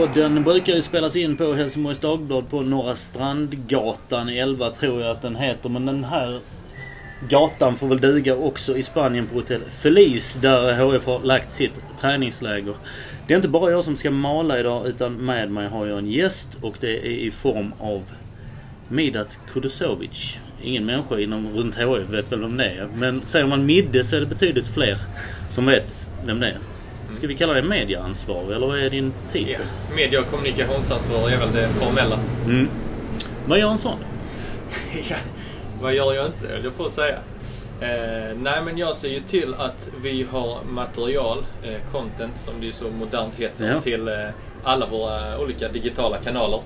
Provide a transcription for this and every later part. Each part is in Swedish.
Podden brukar ju spelas in på Helsingborgs Dagblad på Norra Strandgatan 11 tror jag att den heter. Men den här gatan får väl duga också i Spanien på Hotell Feliz där HIF har lagt sitt träningsläger. Det är inte bara jag som ska mala idag utan med mig har jag en gäst och det är i form av Midat Kudusovic. Ingen människa inom runt HIF vet väl vem det är. Men säger man Midde så är det betydligt fler som vet vem det är. Ska vi kalla det mediaansvarig eller vad är din titel? Ja. Media och kommunikationsansvarig är väl det formella. Mm. Vad gör en sån? ja, vad gör jag inte, höll jag på att säga. Eh, nej, men jag ser ju till att vi har material, eh, content som det så modernt heter, ja. till eh, alla våra olika digitala kanaler.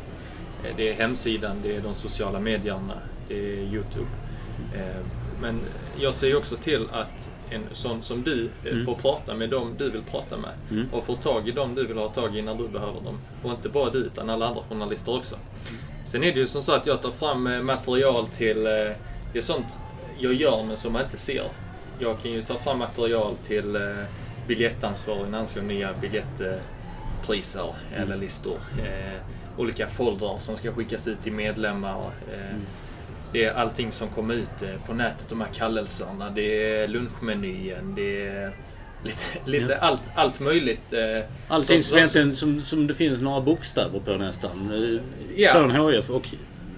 Eh, det är hemsidan, det är de sociala medierna, det är Youtube. Eh, men jag ser ju också till att en sån som du eh, mm. får prata med dem du vill prata med. Mm. Och få tag i dem du vill ha tag i när du behöver dem. Och inte bara du, utan alla andra journalister också. Sen är det ju som så att jag tar fram eh, material till... Eh, det är sånt jag gör men som man inte ser. Jag kan ju ta fram material till biljettansvarig när han ska nya biljettpriser mm. eller listor. olika foldrar som ska skickas ut till medlemmar. Mm det är allting som kommer ut eh, på nätet, de här kallelserna. Det är lunchmenyn, det är lite, lite ja. allt, allt möjligt. Eh, allting som, egentligen som, som det finns några bokstäver på nästan. Eh, ja. Från HF och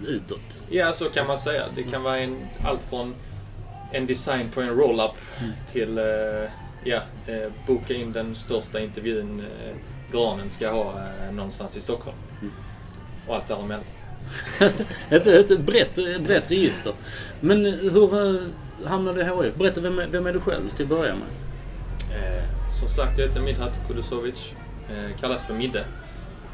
utåt. Ja, så kan man säga. Det kan vara en, allt från en design på en roll-up mm. till ja, boka in den största intervjun Granen ska ha någonstans i Stockholm. Mm. Och allt däremellan. ett, ett brett, brett register. Men hur eh, hamnade du i HF? Berätta, vem, vem är du själv till att börja med? Eh, som sagt, jag heter Midhat Kudusovic. Eh, kallas för Midde.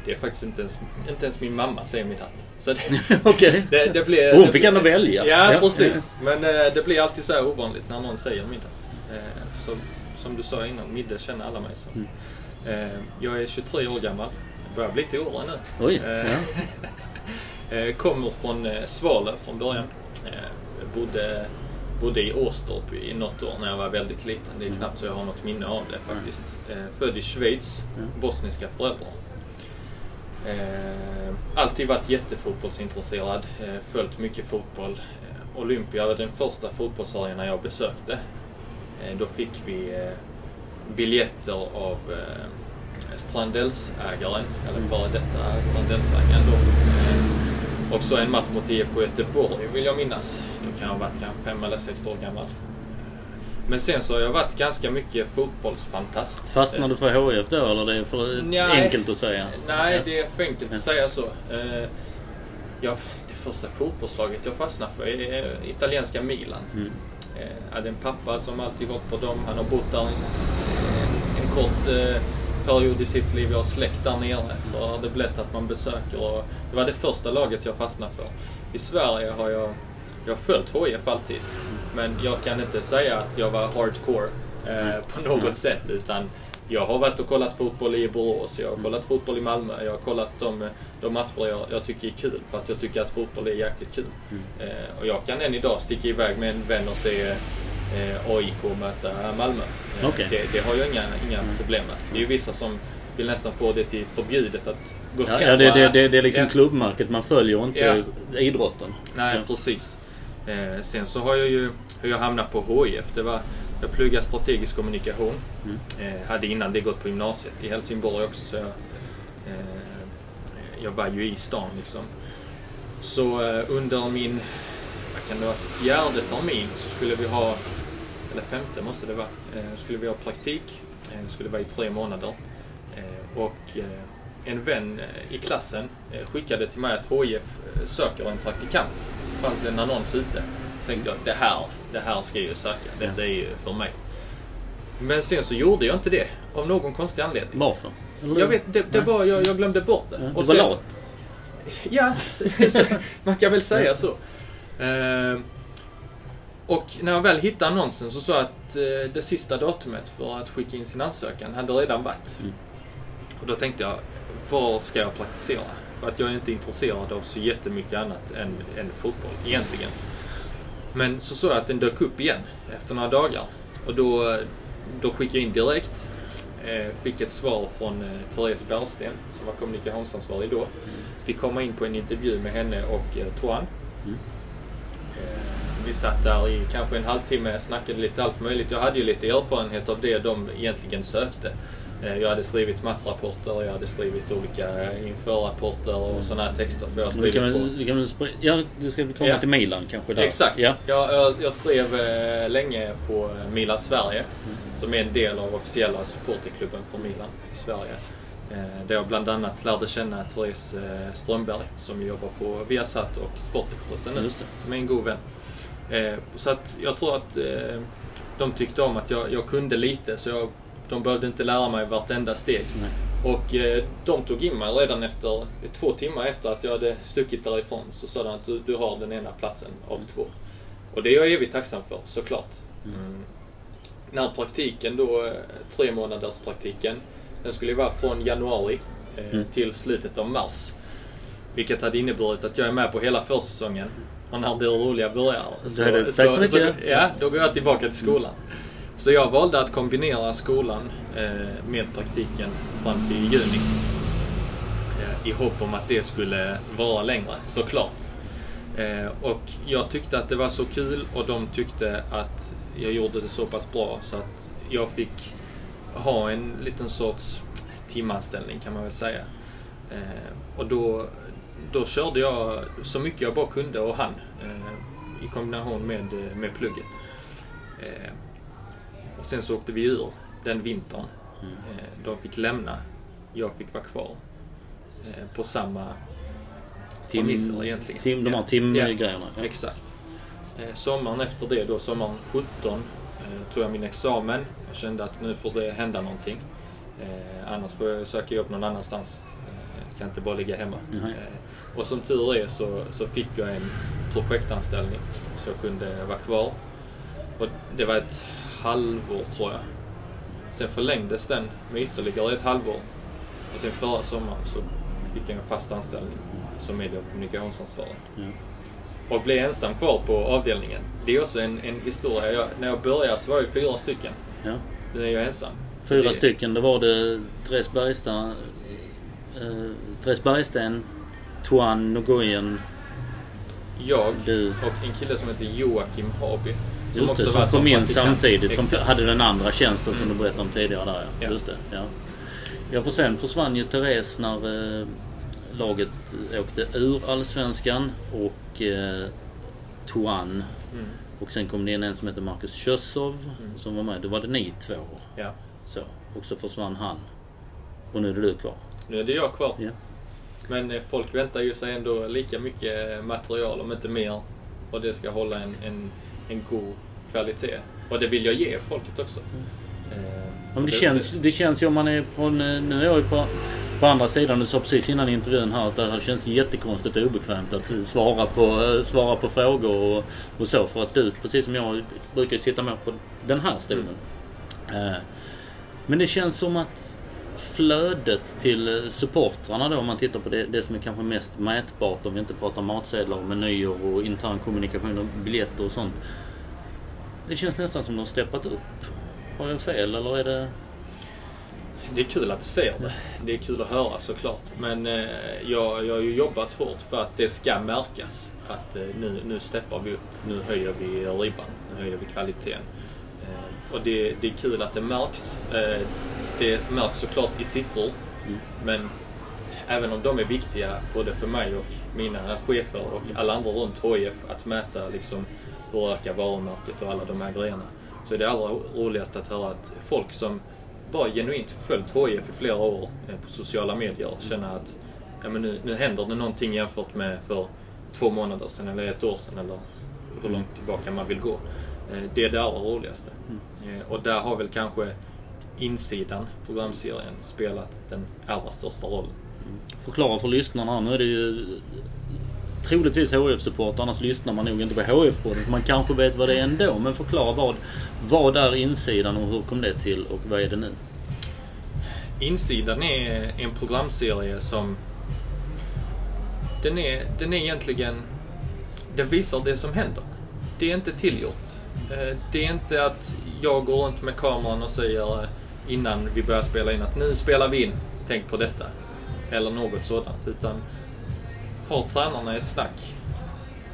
Det är faktiskt inte ens, inte ens min mamma säger Midhat. Så det, okay. det, det blir, Hon fick ändå välja. Ja, ja, precis. Men eh, det blir alltid så här ovanligt när någon säger Midhat. Eh, så, som du sa innan, Midde känner alla mig som. Mm. Eh, jag är 23 år gammal. Börjar bli till åren nu. Oj, ja. Eh, kommer från eh, Svalöv från början. Eh, bodde, bodde i Åstorp i något år när jag var väldigt liten. Det är mm. knappt så jag har något minne av det faktiskt. Född i Schweiz, bosniska föräldrar. Alltid varit jättefotbollsintresserad, följt mycket fotboll. Olympia var den första fotbollsarenan jag besökte. Då fick vi biljetter av Strandellsägaren, eller mm. före detta Strandellsägaren. Och så en match mot IFK Göteborg vill jag minnas. Då kan jag ha varit kanske fem eller sex år gammal. Men sen så har jag varit ganska mycket fotbollsfantast. Fastnar du för HIF då eller det är för nej, enkelt att säga? Nej, det är för enkelt att säga så. Eh, ja, det första fotbollslaget jag fastnade för är italienska Milan. Mm. Eh, jag hade en pappa som alltid hållit på dem. Han har bott där en, en kort eh, period i sitt liv. Jag har släkt där nere. Så har det blivit att man besöker. Och det var det första laget jag fastnade för. I Sverige har jag, jag har följt HIF alltid. Men jag kan inte säga att jag var hardcore eh, på något mm. sätt. Utan jag har varit och kollat fotboll i Borås, jag har kollat fotboll i Malmö, jag har kollat de, de matcher jag, jag tycker är kul. För att jag tycker att fotboll är jäkligt kul. Mm. Eh, och jag kan än idag sticka iväg med en vän och se eh, AIK möta Malmö. Eh, okay. det, det, har jag inga, inga problem med. Det är ju vissa som vill nästan få det till förbjudet att gå ja, ja, det, det, det, det är liksom ja. klubbmärket. Man följer inte ja. idrotten. Nej, ja. precis. Eh, sen så har jag ju hur jag hamnat på HIF. Det var, jag pluggade strategisk kommunikation. Mm. Eh, hade innan det gått på gymnasiet i Helsingborg också. Så jag, eh, jag var ju i stan liksom. Så eh, under min kan det vara, fjärde termin så skulle vi ha, eller femte måste det vara, eh, skulle vi ha praktik. Eh, det skulle vara i tre månader. Eh, och en vän i klassen skickade till mig att HIF söker en praktikant. Det fanns en annons ute. Så tänkte jag, det här, det här ska jag ju söka. Detta är ju för mig. Men sen så gjorde jag inte det. Av någon konstig anledning. Varför? Jag vet, det, det var, jag, jag, glömde bort det. Ja, du var lat? Ja, man kan väl säga så. Uh, och när jag väl hittade annonsen så sa att uh, det sista datumet för att skicka in sin ansökan hade redan varit. Mm. Och då tänkte jag, var ska jag praktisera? För att jag är inte intresserad av så jättemycket annat än, än fotboll egentligen. Men så såg jag att den dök upp igen efter några dagar. Och då, då skickade jag in direkt. Eh, fick ett svar från eh, Therese Bergsten som var kommunikationsansvarig då. Fick komma in på en intervju med henne och eh, Toan. Mm. Eh, vi satt där i kanske en halvtimme, snackade lite allt möjligt. Jag hade ju lite erfarenhet av det de egentligen sökte. Eh, jag hade skrivit mattrapporter, jag hade skrivit olika eh, införrapporter och mm. sådana här texter. För jag skrivit kan, på... kan ja, du ska komma ja. till Milan kanske? Där. Exakt. Ja. Jag, jag, jag skrev eh, länge på Milan Sverige. Mm. Som är en del av officiella supporterklubben för Milan i Sverige. Där jag bland annat lärde känna Therese Strömberg som jobbar på Viasat och Sportexpressen nu. Med en god vän. Så att jag tror att de tyckte om att jag, jag kunde lite så jag de behövde inte lära mig vartenda steg. Nej. Och eh, de tog in mig redan efter, två timmar efter att jag hade stuckit därifrån. Så sa de att du, du har den ena platsen av två. Och det är jag evigt tacksam för, såklart. Mm. Mm. När praktiken då, eh, tre månaders praktiken, den skulle vara från januari eh, mm. till slutet av mars. Vilket hade inneburit att jag är med på hela försäsongen. Och när det roliga börjar. Så, det, tack så, så mycket. Så, ja, då går jag tillbaka till skolan. Så jag valde att kombinera skolan eh, med praktiken fram till juni. Eh, I hopp om att det skulle vara längre, såklart. Eh, och jag tyckte att det var så kul och de tyckte att jag gjorde det så pass bra så att jag fick ha en liten sorts timanställning kan man väl säga. Och då, då körde jag så mycket jag bara kunde och hann i kombination med, med plugget. Och sen så åkte vi ur den vintern. Mm. Eh, de fick lämna. Jag fick vara kvar. Eh, på samma tim, premisser egentligen. Tim, de här timgrejerna. Ja, exakt. Eh, sommaren efter det då, sommaren 17, tog jag min examen. Jag kände att nu får det hända någonting. Annars får jag söka jobb någon annanstans. Jag kan inte bara ligga hemma. Mm. Och som tur är så, så fick jag en projektanställning så jag kunde vara kvar. Och det var ett halvår tror jag. Sen förlängdes den med ytterligare ett halvår. Och sen förra sommaren så fick jag en fast anställning som medie och kommunikationsansvarig. Mm. Och blev ensam kvar på avdelningen. Det är också en, en historia. Jag, när jag började så var vi fyra stycken. Ja. Nu är jag ensam. Fyra det... stycken. Då var det Therese Bergsten, eh, Therese Bergsten, Tuan Nguyen, jag du. och en kille som heter Joakim Haby. Som Just det, som kom in samtidigt. Exakt. Som hade den andra tjänsten mm. som du berättade om tidigare där ja. Just det, ja. Ja för sen försvann ju Therese när eh, laget åkte ur Allsvenskan och eh, Tuan. Mm. Och sen kom det in en som heter Marcus Kössov mm. som var med. Då var det ni två. Ja. Så. Och så försvann han. Och nu är det du kvar. Nu är det jag kvar. Ja. Men eh, folk väntar ju sig ändå lika mycket material, om inte mer. Och det ska hålla en, en en god kvalitet. Och det vill jag ge folket också. Mm. Eh, det, känns, det känns ju om man är på... Nu är jag ju på, på andra sidan. Du sa precis innan intervjun här att det här känns jättekonstigt och obekvämt att svara på, svara på frågor och, och så. För att du, precis som jag, brukar sitta mer på den här stolen. Mm. Eh, men det känns som att flödet till supportrarna då om man tittar på det, det som är kanske mest mätbart om vi inte pratar matsedlar och menyer och intern kommunikation och biljetter och sånt. Det känns nästan som de har steppat upp. Har jag fel eller är det... Det är kul att du ser det. Det är kul att höra såklart. Men eh, jag, jag har ju jobbat hårt för att det ska märkas. Att eh, nu, nu steppar vi upp. Nu höjer vi ribban. Nu höjer vi kvaliteten. Eh, och det, det är kul att det märks. Eh, det märks såklart i siffror. Mm. Men även om de är viktiga både för mig och mina chefer och alla andra runt HIF att mäta liksom hur ökar varumärket och alla de här grejerna. Så är det allra roligaste att höra att folk som bara genuint följt HIF i flera år eh, på sociala medier känner att ja, men nu, nu händer det någonting jämfört med för två månader sedan eller ett år sedan eller hur långt tillbaka man vill gå. Eh, det är det allra roligaste. Mm. Eh, och där har väl kanske insidan, programserien, spelat den allra största rollen. Förklara för lyssnarna Nu är det ju troligtvis HF-support, annars lyssnar man nog inte på HF-podden. Man kanske vet vad det är ändå. Men förklara vad, vad är insidan och hur kom det till och vad är det nu? Insidan är en programserie som... Den är, den är egentligen... Den visar det som händer. Det är inte tillgjort. Eh, det är inte att jag går runt med kameran och säger innan vi börjar spela in att nu spelar vi in, tänk på detta. Eller något sådant. Utan har tränarna ett snack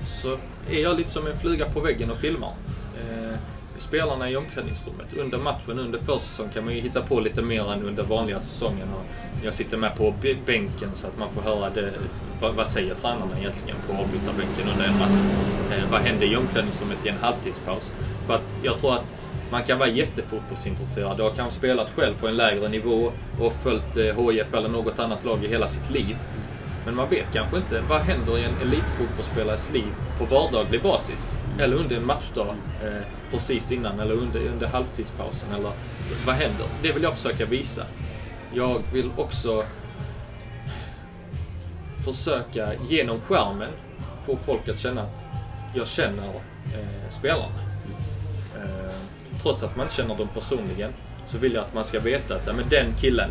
så är jag lite som en fluga på väggen och filmar. Eh, spelarna i omklädningsrummet. Under matchen, under försäsong kan man ju hitta på lite mer än under vanliga säsongen. Och jag sitter med på bänken så att man får höra det, vad, vad säger tränarna egentligen på avbytarbänken under en match. Eh, vad händer i omklädningsrummet i en halvtidspaus? För att jag tror att man kan vara jättefotbollsintresserad och har kanske spelat själv på en lägre nivå och följt eh, HIF eller något annat lag i hela sitt liv. Men man vet kanske inte vad händer i en elitfotbollsspelares liv på vardaglig basis. Eller under en matchdag eh, precis innan eller under, under halvtidspausen. Eller vad händer? Det vill jag försöka visa. Jag vill också försöka genom skärmen få folk att känna att jag känner eh, spelarna. Trots att man inte känner dem personligen så vill jag att man ska veta att ja, men den killen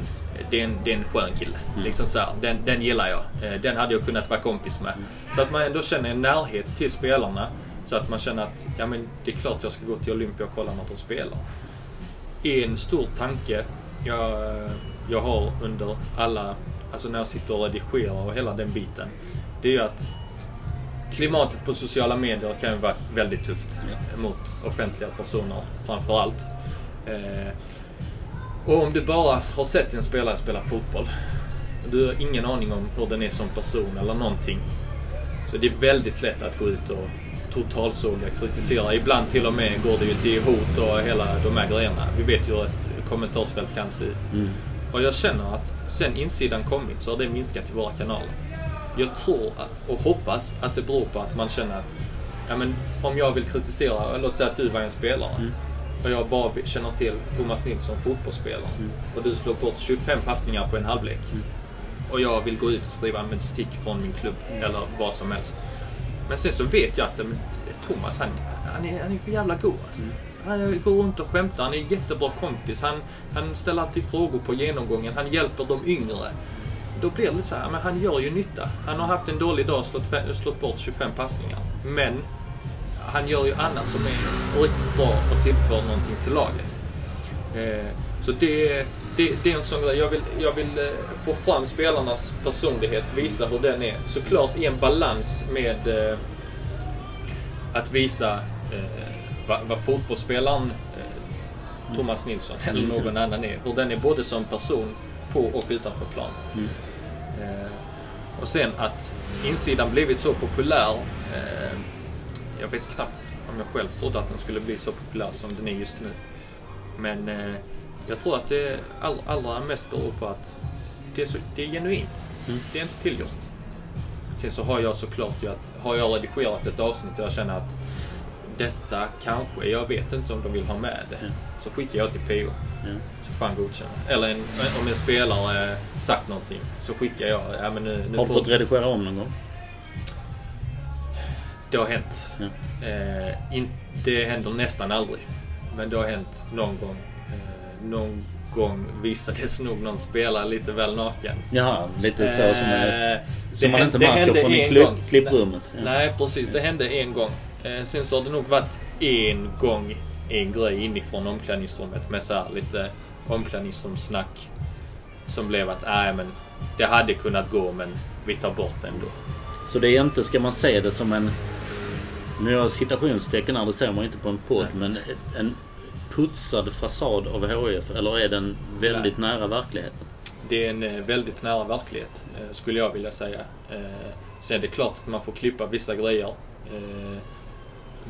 det är en, det är en skön kille. Mm. Liksom så här, den, den gillar jag. Eh, den hade jag kunnat vara kompis med. Mm. Så att man ändå känner en närhet till spelarna. Så att man känner att ja, men det är klart jag ska gå till Olympia och kolla när de spelar. En stor tanke jag, jag har under alla, alltså när jag sitter och redigerar och hela den biten. Det är ju att klimatet på sociala medier kan ju vara väldigt tufft mot offentliga personer framför allt. Eh, och om du bara har sett en spelare spela fotboll, du har ingen aning om hur den är som person eller någonting, så det är väldigt lätt att gå ut och totalsåga, kritisera. Ibland till och med går det ju till hot och hela de här grejerna. Vi vet ju hur ett kommentarsfält kan se ut. Mm. Och jag känner att sen insidan kommit så har det minskat i våra kanaler. Jag tror och hoppas att det beror på att man känner att ja, men, om jag vill kritisera, låt säga att du var en spelare. Mm och jag bara känner till Thomas Nilsson, fotbollsspelare. Mm. Och du slår bort 25 passningar på en halvlek. Mm. Och jag vill gå ut och skriva en stick från min klubb, mm. eller vad som helst. Men sen så vet jag att Thomas, han, han, är, han är för jävla god alltså. Mm. Han går runt och skämtar, han är en jättebra kompis. Han, han ställer alltid frågor på genomgången, han hjälper de yngre. Då blir det lite så här, men han gör ju nytta. Han har haft en dålig dag och slått, slått bort 25 passningar. Men han gör ju annat som är riktigt bra och tillför någonting till laget. Eh, så det, det, det, är en sån grej. Jag vill, jag vill eh, få fram spelarnas personlighet, visa hur den är. Såklart i en balans med eh, att visa eh, vad, vad fotbollsspelaren Thomas Nilsson eller mm. någon annan är. Hur den är både som person på och utanför plan. Mm. Eh, och sen att insidan blivit så populär jag vet knappt om jag själv trodde att den skulle bli så populär som den är just nu. Men eh, jag tror att det all, allra mest beror på att det är, så, det är genuint. Mm. Det är inte tillgjort. Sen så har jag såklart ju att, har jag redigerat ett avsnitt och jag känner att detta kanske, jag vet inte om de vill ha med det. Mm. Så skickar jag till PO. Mm. Så får han godkänna. Eller en, om en spelare sagt någonting så skickar jag. Ja, men nu, nu har du fått redigera om någon gång? Det har hänt. Ja. Eh, in, det händer nästan aldrig. Men det har hänt någon gång. Eh, någon gång visades nog någon spelare lite väl naken. Jaha, lite så som, är, eh, som man inte märker från i klipp, klipprummet. Ja. Nej, precis. Det hände en gång. Eh, sen så har det nog varit en gång en grej inifrån omklädningsrummet med så här lite omklädningsrumssnack. Som blev att, nej men det hade kunnat gå men vi tar bort det ändå. Så det är inte, ska man se det som en nu har jag citationstecken här, det ser man inte på en podd. Men en putsad fasad av HIF eller är den väldigt Nej. nära verkligheten? Det är en eh, väldigt nära verklighet, eh, skulle jag vilja säga. Eh, sen är det klart att man får klippa vissa grejer.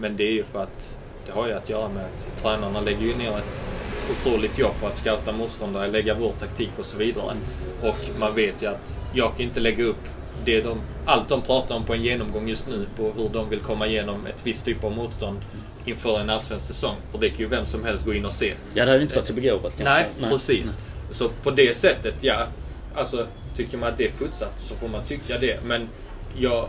Men det är ju för att det har ju att göra med att tränarna lägger ju ner ett otroligt jobb på att scouta motståndare, lägga vår taktik och så vidare. Och man vet ju att jag kan inte lägga upp det de, allt de pratar om på en genomgång just nu på hur de vill komma igenom ett visst typ av motstånd inför en allsvensk säsong. För det kan ju vem som helst gå in och se. Ja, det hade inte varit så begåvat Nej, Nej, precis. Nej. Så på det sättet, ja. Alltså, tycker man att det är putsat så får man tycka det. Men jag...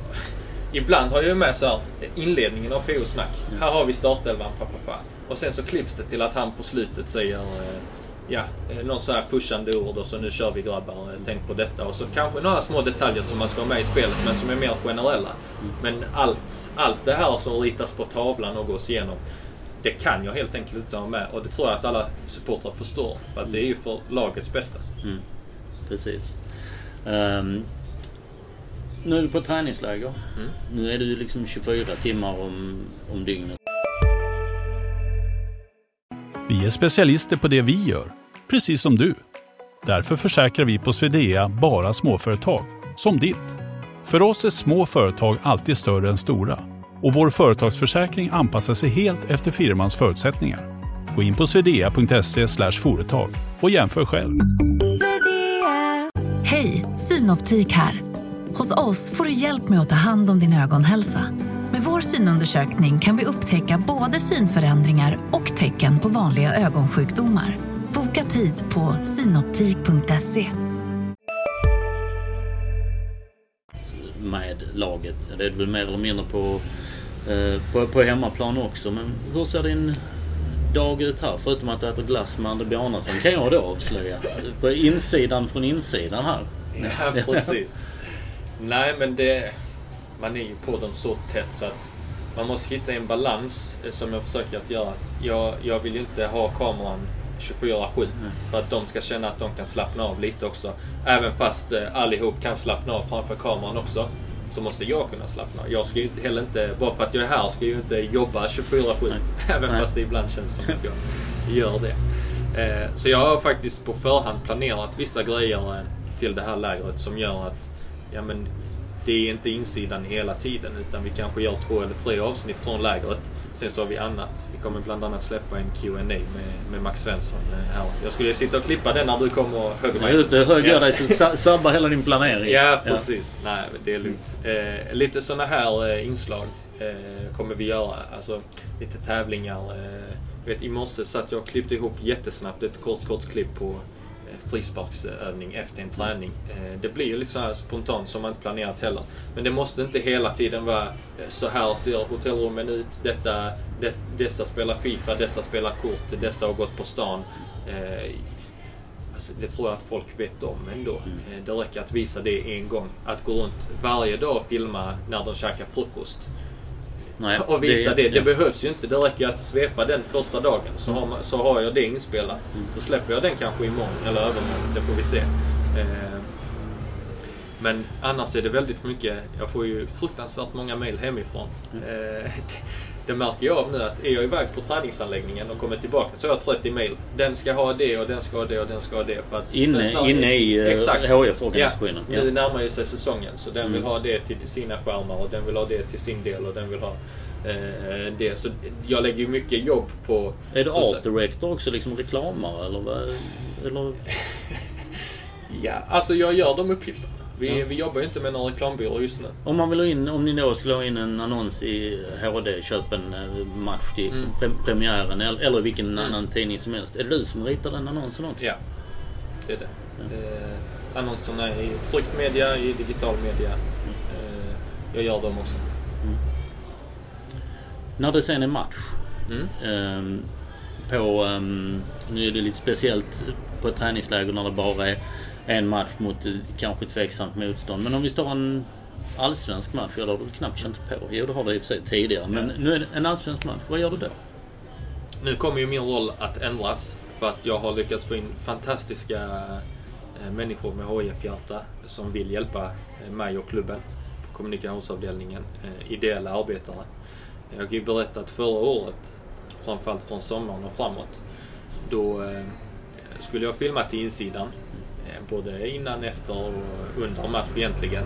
Ibland har jag ju med så här, inledningen av PO Snack. Mm. Här har vi startelvan, pappa. Och sen så klipps det till att han på slutet säger eh, ja, eh, någon sån här pushande ord och så nu kör vi grabbar, eh, tänk på detta. Och så kanske några små detaljer som man ska ha med i spelet men som är mer generella. Men allt, allt det här som ritas på tavlan och gås igenom det kan jag helt enkelt inte ha med och det tror jag att alla supportrar förstår. För att det är ju för lagets bästa. Mm. Precis. Um, nu är vi på träningsläger. Mm. Nu är det ju liksom 24 timmar om, om dygnet. Vi är specialister på det vi gör, precis som du. Därför försäkrar vi på Swedea bara småföretag, som ditt. För oss är små företag alltid större än stora och vår företagsförsäkring anpassar sig helt efter firmans förutsättningar. Gå in på swedea.se företag och jämför själv. Hej, Synoptik här. Hos oss får du hjälp med att ta hand om din ögonhälsa. Med vår synundersökning kan vi upptäcka både synförändringar och tecken på vanliga ögonsjukdomar. Boka tid på synoptik.se. Med laget. Det är väl mer eller mindre på, eh, på, på hemmaplan också. Men hur ser din dag ut här? Förutom att du äter glass med André Bjarnason kan jag då avslöja. På insidan från insidan här. Ja, precis. Nej, men det man är ju på dem så tätt så att man måste hitta en balans eh, som jag försöker att göra. Jag, jag vill ju inte ha kameran 24-7 mm. för att de ska känna att de kan slappna av lite också. Även fast eh, allihop kan slappna av framför kameran också så måste jag kunna slappna av. Jag ska ju inte heller inte, bara för att jag är här, ska jag ju inte jobba 24-7. Även Nej. fast det ibland känns som att jag gör det. Eh, så jag har faktiskt på förhand planerat vissa grejer till det här lägret som gör att ja, men det är inte insidan hela tiden utan vi kanske gör två eller tre avsnitt från lägret. Sen så har vi annat. Vi kommer bland annat släppa en Q&A med, med Max Svensson eh, här. Jag skulle sitta och klippa den när du kommer och högg mig. Just det, högg jag dig så sabbar hela din planering. Ja, precis. Ja. Nej, det är lugnt. Eh, lite sådana här eh, inslag eh, kommer vi göra. Alltså lite tävlingar. Eh, vet, I morse satt jag och klippte ihop jättesnabbt ett kort, kort klipp på frisparksövning efter en träning. Eh, det blir ju lite så här spontant som man inte planerat heller. Men det måste inte hela tiden vara eh, så här ser hotellrummen ut. Detta, det, dessa spelar Fifa, dessa spelar kort, dessa har gått på stan. Eh, alltså, det tror jag att folk vet om ändå. Mm. Det räcker att visa det en gång. Att gå runt varje dag och filma när de käkar frukost. Nej, och visa det. Det, det behövs ju inte. Det räcker att svepa den första dagen så, har, man, så har jag det inspelat. Mm. Så släpper jag den kanske imorgon eller övermorgon. Det får vi se. Eh, men annars är det väldigt mycket. Jag får ju fruktansvärt många mail hemifrån. Mm. Eh, det märker jag av nu att är jag iväg på träningsanläggningen och kommer tillbaka så har jag 30 mail. Den ska ha det och den ska ha det och den ska ha det. För att inne, inne i HIF-organisationen? Ja, nu närmar ju sig säsongen så den vill mm. ha det till sina skärmar och den vill ha det till sin del och den vill ha eh, det. Så jag lägger ju mycket jobb på... Är du art director också? Liksom reklamare eller? Vad, eller? ja, alltså jag gör de uppgifterna. Vi, ja. vi jobbar ju inte med några reklambyrå just nu. Om man vill ha in, om ni då skulle ha in en annons i HD, köp en eh, match till mm. pre premiären eller vilken mm. annan tidning som helst. Är det du som ritar den annonsen också? Ja, det är det. Ja. Eh, annonserna i tryckt media, i digital media. Mm. Eh, jag gör dem också. Mm. När det sen är match. Eh, på, um, nu är det lite speciellt på ett träningsläger när det bara är en match mot eh, kanske tveksamt motstånd. Men om vi står en allsvensk match, ja då har du knappt känt på. Jo det har du i och för sig tidigare. Men nu är det en allsvensk match. Vad gör du då? Nu kommer ju min roll att ändras. För att jag har lyckats få in fantastiska eh, människor med HIF-hjärta som vill hjälpa eh, mig och klubben på kommunikationsavdelningen. Ideella arbetare. Jag kan ju berätta att förra året, framförallt från sommaren och framåt, då skulle jag filma till insidan både innan, efter och under match egentligen.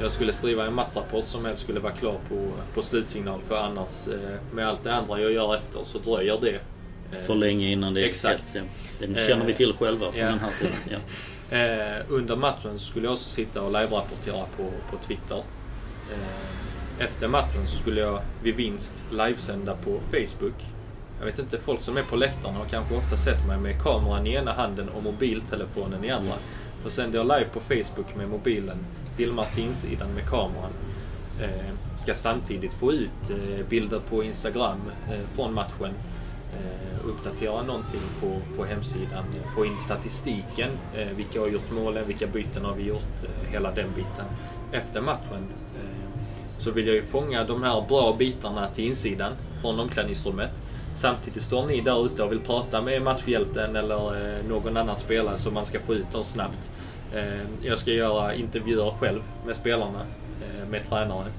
Jag skulle skriva en matchrapport som helst skulle vara klar på, på slutsignal för annars eh, med allt det andra jag gör efter så dröjer det. Eh, för länge innan det är Exakt. Den känner vi till själva från ja. den här sidan. Ja. Eh, under matchen skulle jag också sitta och live-rapportera på, på Twitter. Eh, efter matchen så skulle jag vid vinst livesända på Facebook. Jag vet inte, folk som är på läktaren har kanske ofta sett mig med kameran i ena handen och mobiltelefonen i andra. Då sänder jag live på Facebook med mobilen, filmar till insidan med kameran. Eh, ska samtidigt få ut eh, bilder på Instagram eh, från matchen. Eh, uppdatera någonting på, på hemsidan. Få in statistiken. Eh, vilka har gjort målen? Vilka byten har vi gjort? Eh, hela den biten. Efter matchen eh, så vill jag ju fånga de här bra bitarna till insidan från omklädningsrummet. Samtidigt står ni där ute och vill prata med matchhjälten eller eh, någon annan spelare så man ska få ut dem snabbt. Eh, jag ska göra intervjuer själv med spelarna, eh, med tränaren.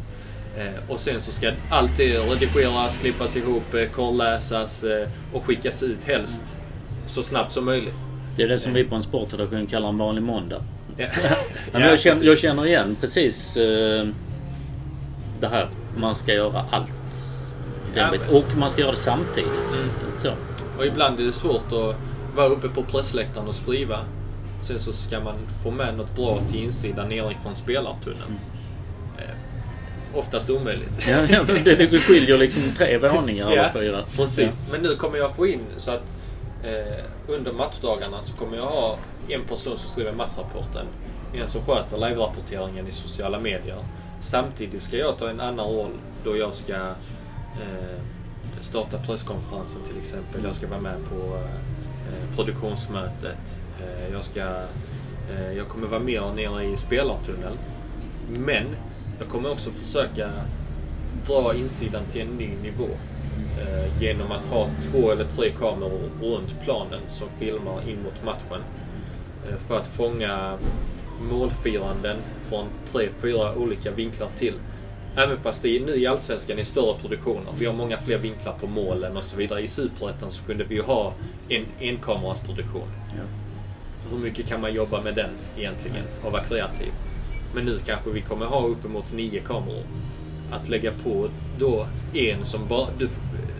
Och sen så ska allt det redigeras, klippas ihop, korrläsas och skickas ut helst så snabbt som möjligt. Det är det som vi på en sportredaktion kallar en vanlig måndag. Ja. Men jag, känner, jag känner igen precis det här. Man ska göra allt. Den Ja, biten. Och man ska göra det samtidigt. Mm. Så. Och ibland är det svårt att vara uppe på pressläktaren och skriva. Sen så ska man få med något bra till insidan nerifrån spelartunneln. Eh, oftast omöjligt. Ja, ja, det, skiljer liksom tre våningar eller fyra. precis. Men nu kommer jag få in så att eh, under matchdagarna så kommer jag ha en person som skriver matchrapporten. En som sköter live-rapporteringen i sociala medier. Samtidigt ska jag ta en annan roll då jag ska eh, starta presskonferensen till exempel. Jag ska vara med på eh, produktionsmötet. Eh, jag, ska, eh, jag kommer vara med nere i spelartunneln. Men jag kommer också försöka dra insidan till en ny nivå. Eh, genom att ha två eller tre kameror runt planen som filmar in mot matchen. Eh, för att fånga målfiranden från tre, fyra olika vinklar till. Även fast det är nu i Allsvenskan i större produktioner. Vi har många fler vinklar på målen och så vidare. I Superettan så kunde vi ju ha en enkameras produktion. Ja. Hur mycket kan man jobba med den egentligen och vara kreativ? Men nu kanske vi kommer ha uppemot nio kameror. Att lägga på då en som bara... Du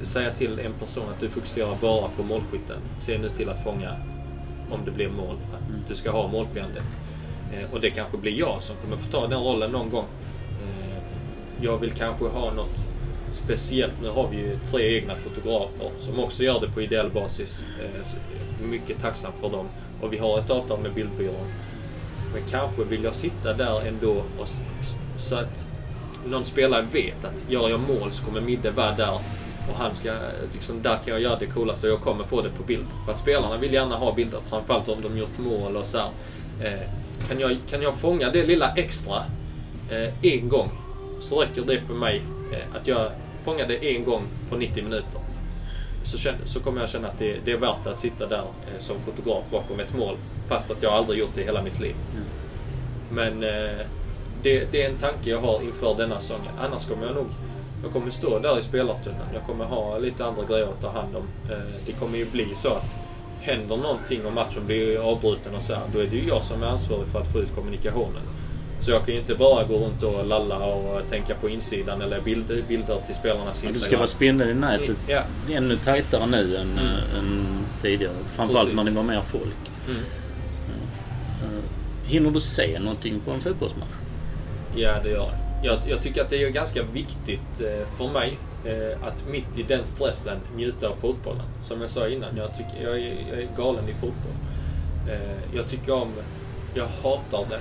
säger till en person att du fokuserar bara på målskytten. Se nu till att fånga om det blir mål. Att du ska ha målfirandet. Eh, och det kanske blir jag som kommer få ta den rollen någon gång. Jag vill kanske ha något speciellt. Nu har vi ju tre egna fotografer som också gör det på ideell basis. Jag är mycket tacksam för dem. Och vi har ett avtal med bildbyrån. Men kanske vill jag sitta där ändå och så att någon spelare vet att gör jag mål så kommer Midde vara där och han ska, liksom, där kan jag göra det coolaste och jag kommer få det på bild. För att spelarna vill gärna ha bilder, framförallt om de gjort mål och så här. Eh, kan, jag, kan jag fånga det lilla extra eh, en gång så räcker det för mig eh, att jag fångar det en gång på 90 minuter. Så, kommer jag känna att det, det är värt att sitta där eh, som fotograf bakom ett mål fast att jag aldrig gjort det i hela mitt liv. Men eh, det, det är en tanke jag har inför denna säsongen. Annars kommer jag nog jag kommer stå där i spelartunneln. Jag kommer ha lite andra grejer att ta hand om. Det kommer ju bli så att händer någonting och matchen blir avbruten och så här, då är det ju jag som är ansvarig för att få ut kommunikationen. Så jag kan ju inte bara gå runt och lalla och tänka på insidan eller bilder, bilder till spelarnas Du Instagram. ska vara spindeln i nätet Ja. ännu tajtare nu än, Mm. än tidigare. Framförallt Precis. när det var mer folk. Mm. Äh, hinner du se någonting på en fotbollsmatch? Ja, det gör jag. jag. Jag tycker att det är ganska viktigt eh, för mig eh, att mitt i den stressen njuta av fotbollen. Som jag sa innan, jag, tycker, jag, är, jag är galen i fotboll. Eh, jag tycker om... Jag hatar det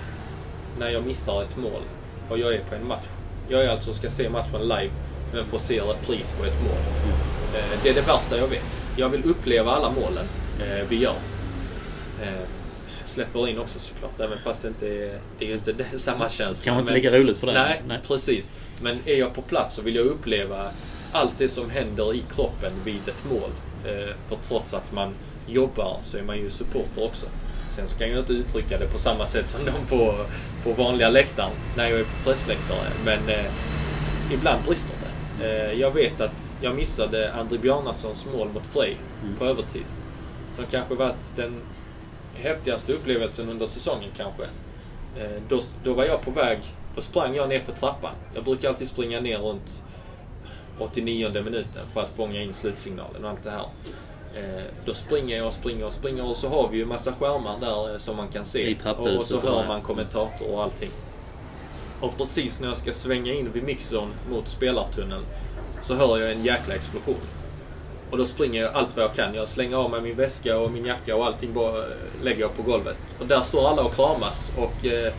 när jag missar ett mål och jag är på en match. Jag är alltså ska se matchen live men får se repris på ett mål. Eh, det är det värsta jag vet. Jag vill uppleva alla målen eh, vi gör. Eh, släpper in också såklart, även fast det inte är, det är inte det, samma känsla. Kanske inte lika roligt för dig? Nej, Nej. precis. Men är jag på plats så vill jag uppleva allt det som händer i kroppen vid ett mål. Eh, för trots att man jobbar så är man ju supporter också. Sen så kan jag inte uttrycka det på samma sätt som de på, på vanliga läktaren när jag är pressläktare. Men eh, ibland brister det. Eh, jag vet att jag missade André Bjarnasons mål mot Frej på övertid. Som kanske varit den häftigaste upplevelsen under säsongen kanske. Eh, då, då var jag på väg, då sprang jag ner för trappan. Jag brukar alltid springa ner runt 89 minuten för att fånga in slutsignalen och allt det här. Eh, då springer jag och springer och springer och så har vi ju massa skärmar där eh, som man kan se. I och så hör man kommentator och allting. Och precis när jag ska svänga in vid mixern mot spelartunneln så hör jag en jäkla explosion. Och då springer jag allt vad jag kan. Jag slänger av mig min väska och min jacka och allting bara eh, lägger jag på golvet. Och där står alla och kramas och eh,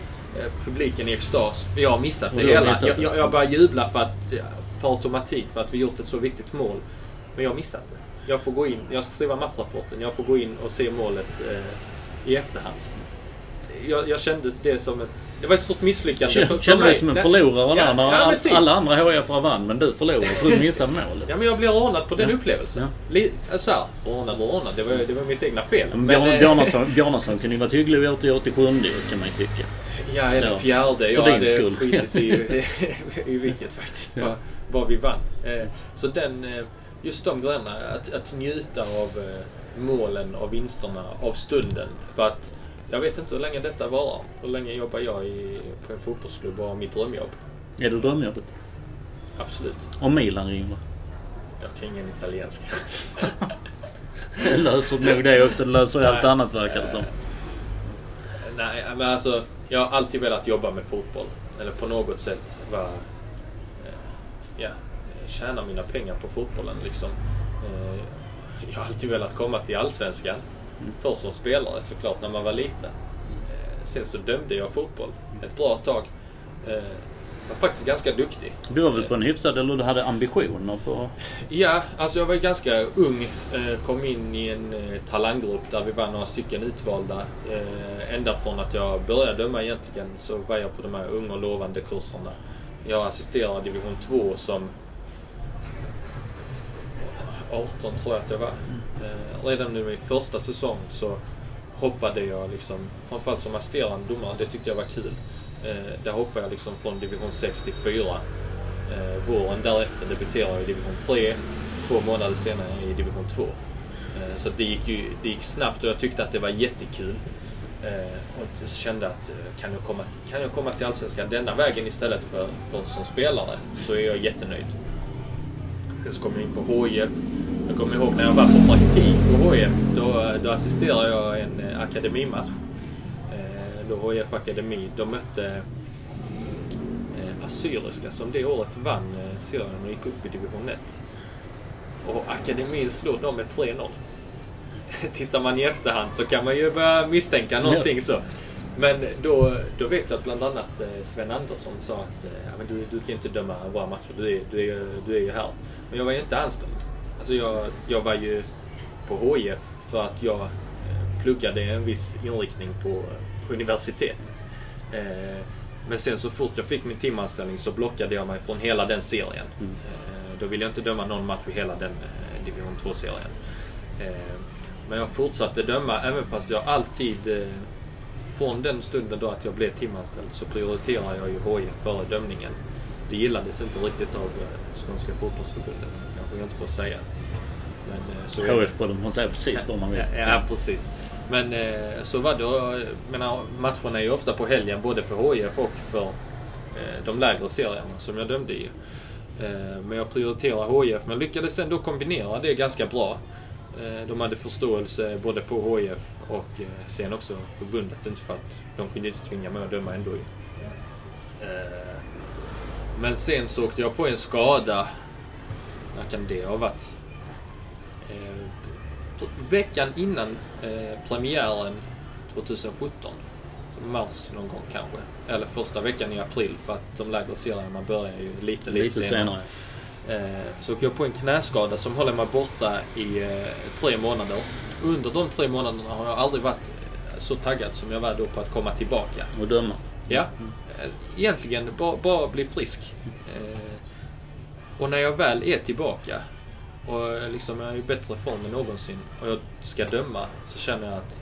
publiken i extas. Jag har missat det hela. missat det. jag, jag börjar jubla för att, på automatik för att vi gjort ett så viktigt mål. Men jag har missat det. Jag får gå in, jag ska skriva matchrapporten. Jag får gå in och se målet eh, i efterhand. Jag, jag kände det som ett... Det var ett stort misslyckande för, för Kände dig som en förlorare Ja, där när ja, men all, typ. alla andra HIF vann men du förlorade för du missade målet. Ja, men jag blev rånad på den Ja. upplevelsen. Ja. Li- Så här, rånad och rånad. Det var, det var mitt egna fel. Men Men, Bjarn, eh, Bjarnason kunde ju varit hygglig och gjort det i 87 kan man ju tycka. Ja, eller Ja, fjärde. för Jag din hade skull. skitit i, i vilket faktiskt. Ja. Vad, vad vi vann. Eh, Så den, eh, just de grejerna. Att, att njuta av eh, målen, av vinsterna, av stunden. För att jag vet inte hur länge detta varar. Hur länge jobbar jag i, på en fotbollsklubb och har mitt drömjobb? Är det drömjobbet? Absolut. Om Milan ringer? Jag kan ingen italienska. Det löser nog det också. Det löser ju allt annat verkar det som. Nej, men alltså jag har alltid velat jobba med fotboll. Eller på något sätt vara... eh, Ja, tjäna mina pengar på fotbollen liksom. Eh, Jag har alltid velat komma till Allsvenskan. Först som spelare såklart när man var liten. Eh, Sen så dömde jag fotboll ett bra tag. Eh, var faktiskt ganska duktig. Du var väl på en hyfsad, eller du hade ambitioner på... Ja, alltså jag var ganska ung. Kom in i en talanggrupp där vi var några stycken utvalda. Ända från att jag började döma egentligen så var jag på de här unga och lovande kurserna. Jag assisterade division 2 som 18 tror jag att jag var. Eh, redan nu i första säsong så hoppade jag liksom, framförallt som assisterande domare, det tyckte jag var kul. Eh, där hoppade jag liksom från division 6 till 4. Eh, våren därefter debuterade jag i division 3. Två månader senare i division 2. Eh, så det gick, ju, det gick snabbt och jag tyckte att det var jättekul. Eh, och jag kände att eh, kan jag, komma, kan jag komma till Allsvenskan denna vägen istället för, för som spelare så är jag jättenöjd. Sen så kom jag in på HIF. Jag kommer ihåg när jag var på praktik på HIF. Då, då assisterade jag en eh, akademimatch. Eh, då HIF Akademi, de mötte eh, Assyriska som det året vann serien och gick upp i division 1. Och akademin slog dem med 3-0. Tittar man i efterhand så kan man ju börja misstänka någonting så. Men då, då vet jag att bland annat Sven Andersson sa att ja, men du, du kan ju inte döma våra matcher, du är, du, är, du är ju här. Men jag var ju inte anställd. Alltså jag, jag var ju på HIF för att jag eh, pluggade en viss inriktning på, på universitet. Eh, men sen så fort jag fick min timanställning så blockade jag mig från hela den serien. Eh, då ville jag inte döma någon match i hela den division 2-serien. Eh, men jag fortsatte döma även fast jag alltid från den stunden då att jag blev timanställd så prioriterar jag ju HIF före dömningen. Det gillades inte riktigt av Skånska fotbollsförbundet. Kanske jag inte får säga. Men. HF-podden, man säger precis vad man vill. Ja, ja precis. Men eh, så var det. Menar, matcherna är ju ofta på helgen både för HIF och för eh, de lägre serierna som jag dömde i. Eh, men jag prioriterar HIF men lyckades ändå kombinera det ganska bra. De hade förståelse både på HIF och sen också förbundet. Inte för att de kunde inte tvinga mig att döma ändå. men sen så åkte jag på en skada. När kan det ha varit? Eh, veckan innan eh, premiären 2017. Mars någon gång kanske. Eller första veckan i april för att de lägre serierna börjar ju lite, lite, Lite senare. Eh, så åkte jag på en knäskada som håller mig borta i eh, tre månader. Under de tre månaderna har jag aldrig varit eh, så taggad som jag var då på att komma tillbaka. Och döma. Ja, eh, egentligen bara, bara bli frisk. Och när jag väl är tillbaka och liksom jag är i bättre form än någonsin och jag ska döma så känner jag att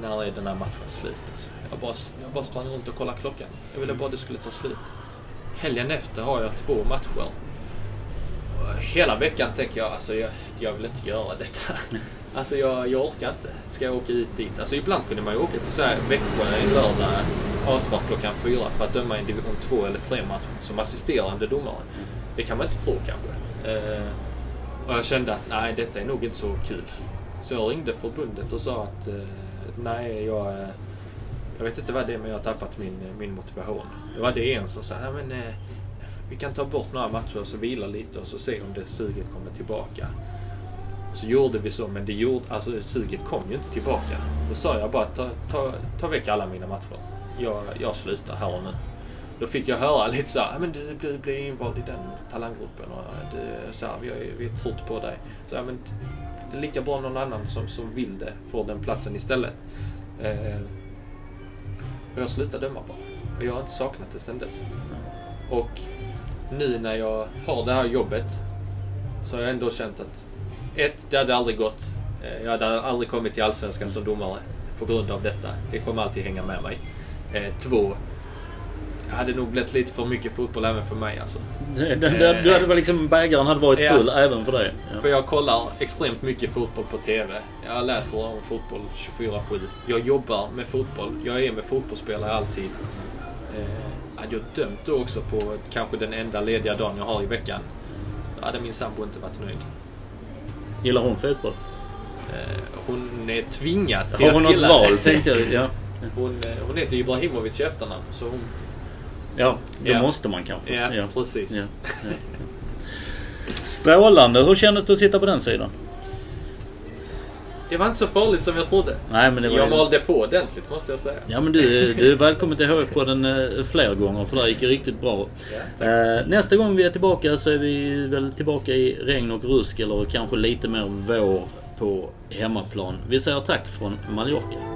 när är den här matchen slut? Alltså, jag, bara, jag bara sprang runt och kollade klockan. Jag ville bara att det skulle ta slut. Helgen efter har jag två matcher. Och Hela veckan tänker jag, alltså jag, jag vill inte göra detta. Alltså jag, jag orkar inte. Ska jag åka ut dit? Alltså ibland kunde man ju åka till så här Växjö en lördag avspark klockan fyra för att döma en division 2 eller 3 match som assisterande domare. Det kan man inte tro kanske. Eh, och jag kände att nej, detta är nog inte så kul. Så jag ringde förbundet och sa att eh, nej, jag, eh, jag vet inte vad det är men jag har tappat min, eh, min motivation. Det var det en som sa, men vi kan ta bort några matcher och så vila lite och så se om det suget kommer tillbaka. Så gjorde vi så, men det gjorde, alltså, suget kom ju inte tillbaka. Då sa jag bara ta, ta, ta väck alla mina matcher. Jag, jag slutar här och nu. Då fick jag höra lite så här, men du, du blir invald i den talanggruppen och eh, du, så här, vi, har, vi har trott på dig. Så här, men det är lika bra någon annan som, som vill det får den platsen istället. Eh, och jag slutade döma bara. Och jag har inte saknat det sedan dess. Och nu när jag har det här jobbet så har jag ändå känt att ett, det hade aldrig gått. Eh, jag hade aldrig kommit till Allsvenskan som domare på grund av detta. Det kommer alltid hänga med mig. Eh, två, hade nog blivit lite för mycket fotboll även för mig alltså. Det, det, det, du hade liksom, bägaren hade varit full ja. även för dig? Ja. För jag kollar extremt mycket fotboll på TV. Jag läser om fotboll 24-7. Jag jobbar med fotboll. Jag är med fotbollsspelare alltid. Eh, hade jag dömt då också på kanske den enda lediga dagen jag har i veckan. Då hade min sambo inte varit nöjd. Gillar hon fotboll? Eh, hon är tvingad till Har hon något val tänkte jag? Ja. Hon, eh, hon heter Ibrahimovic i efternamn. Så hon... Ja, då ja. måste man kanske. Ja, ja. precis. Ja. Ja. Strålande. Hur kändes det att sitta på den sidan? Det var inte så farligt som jag trodde. Nej, men det var jag ju... malde på ordentligt måste jag säga. Ja men du, du är välkommen till HF-podden eh, fler gånger för det gick ju riktigt bra. Ja, eh, nästa gång vi är tillbaka så är vi väl tillbaka i regn och rusk eller kanske lite mer vår på hemmaplan. Vi säger tack från Mallorca.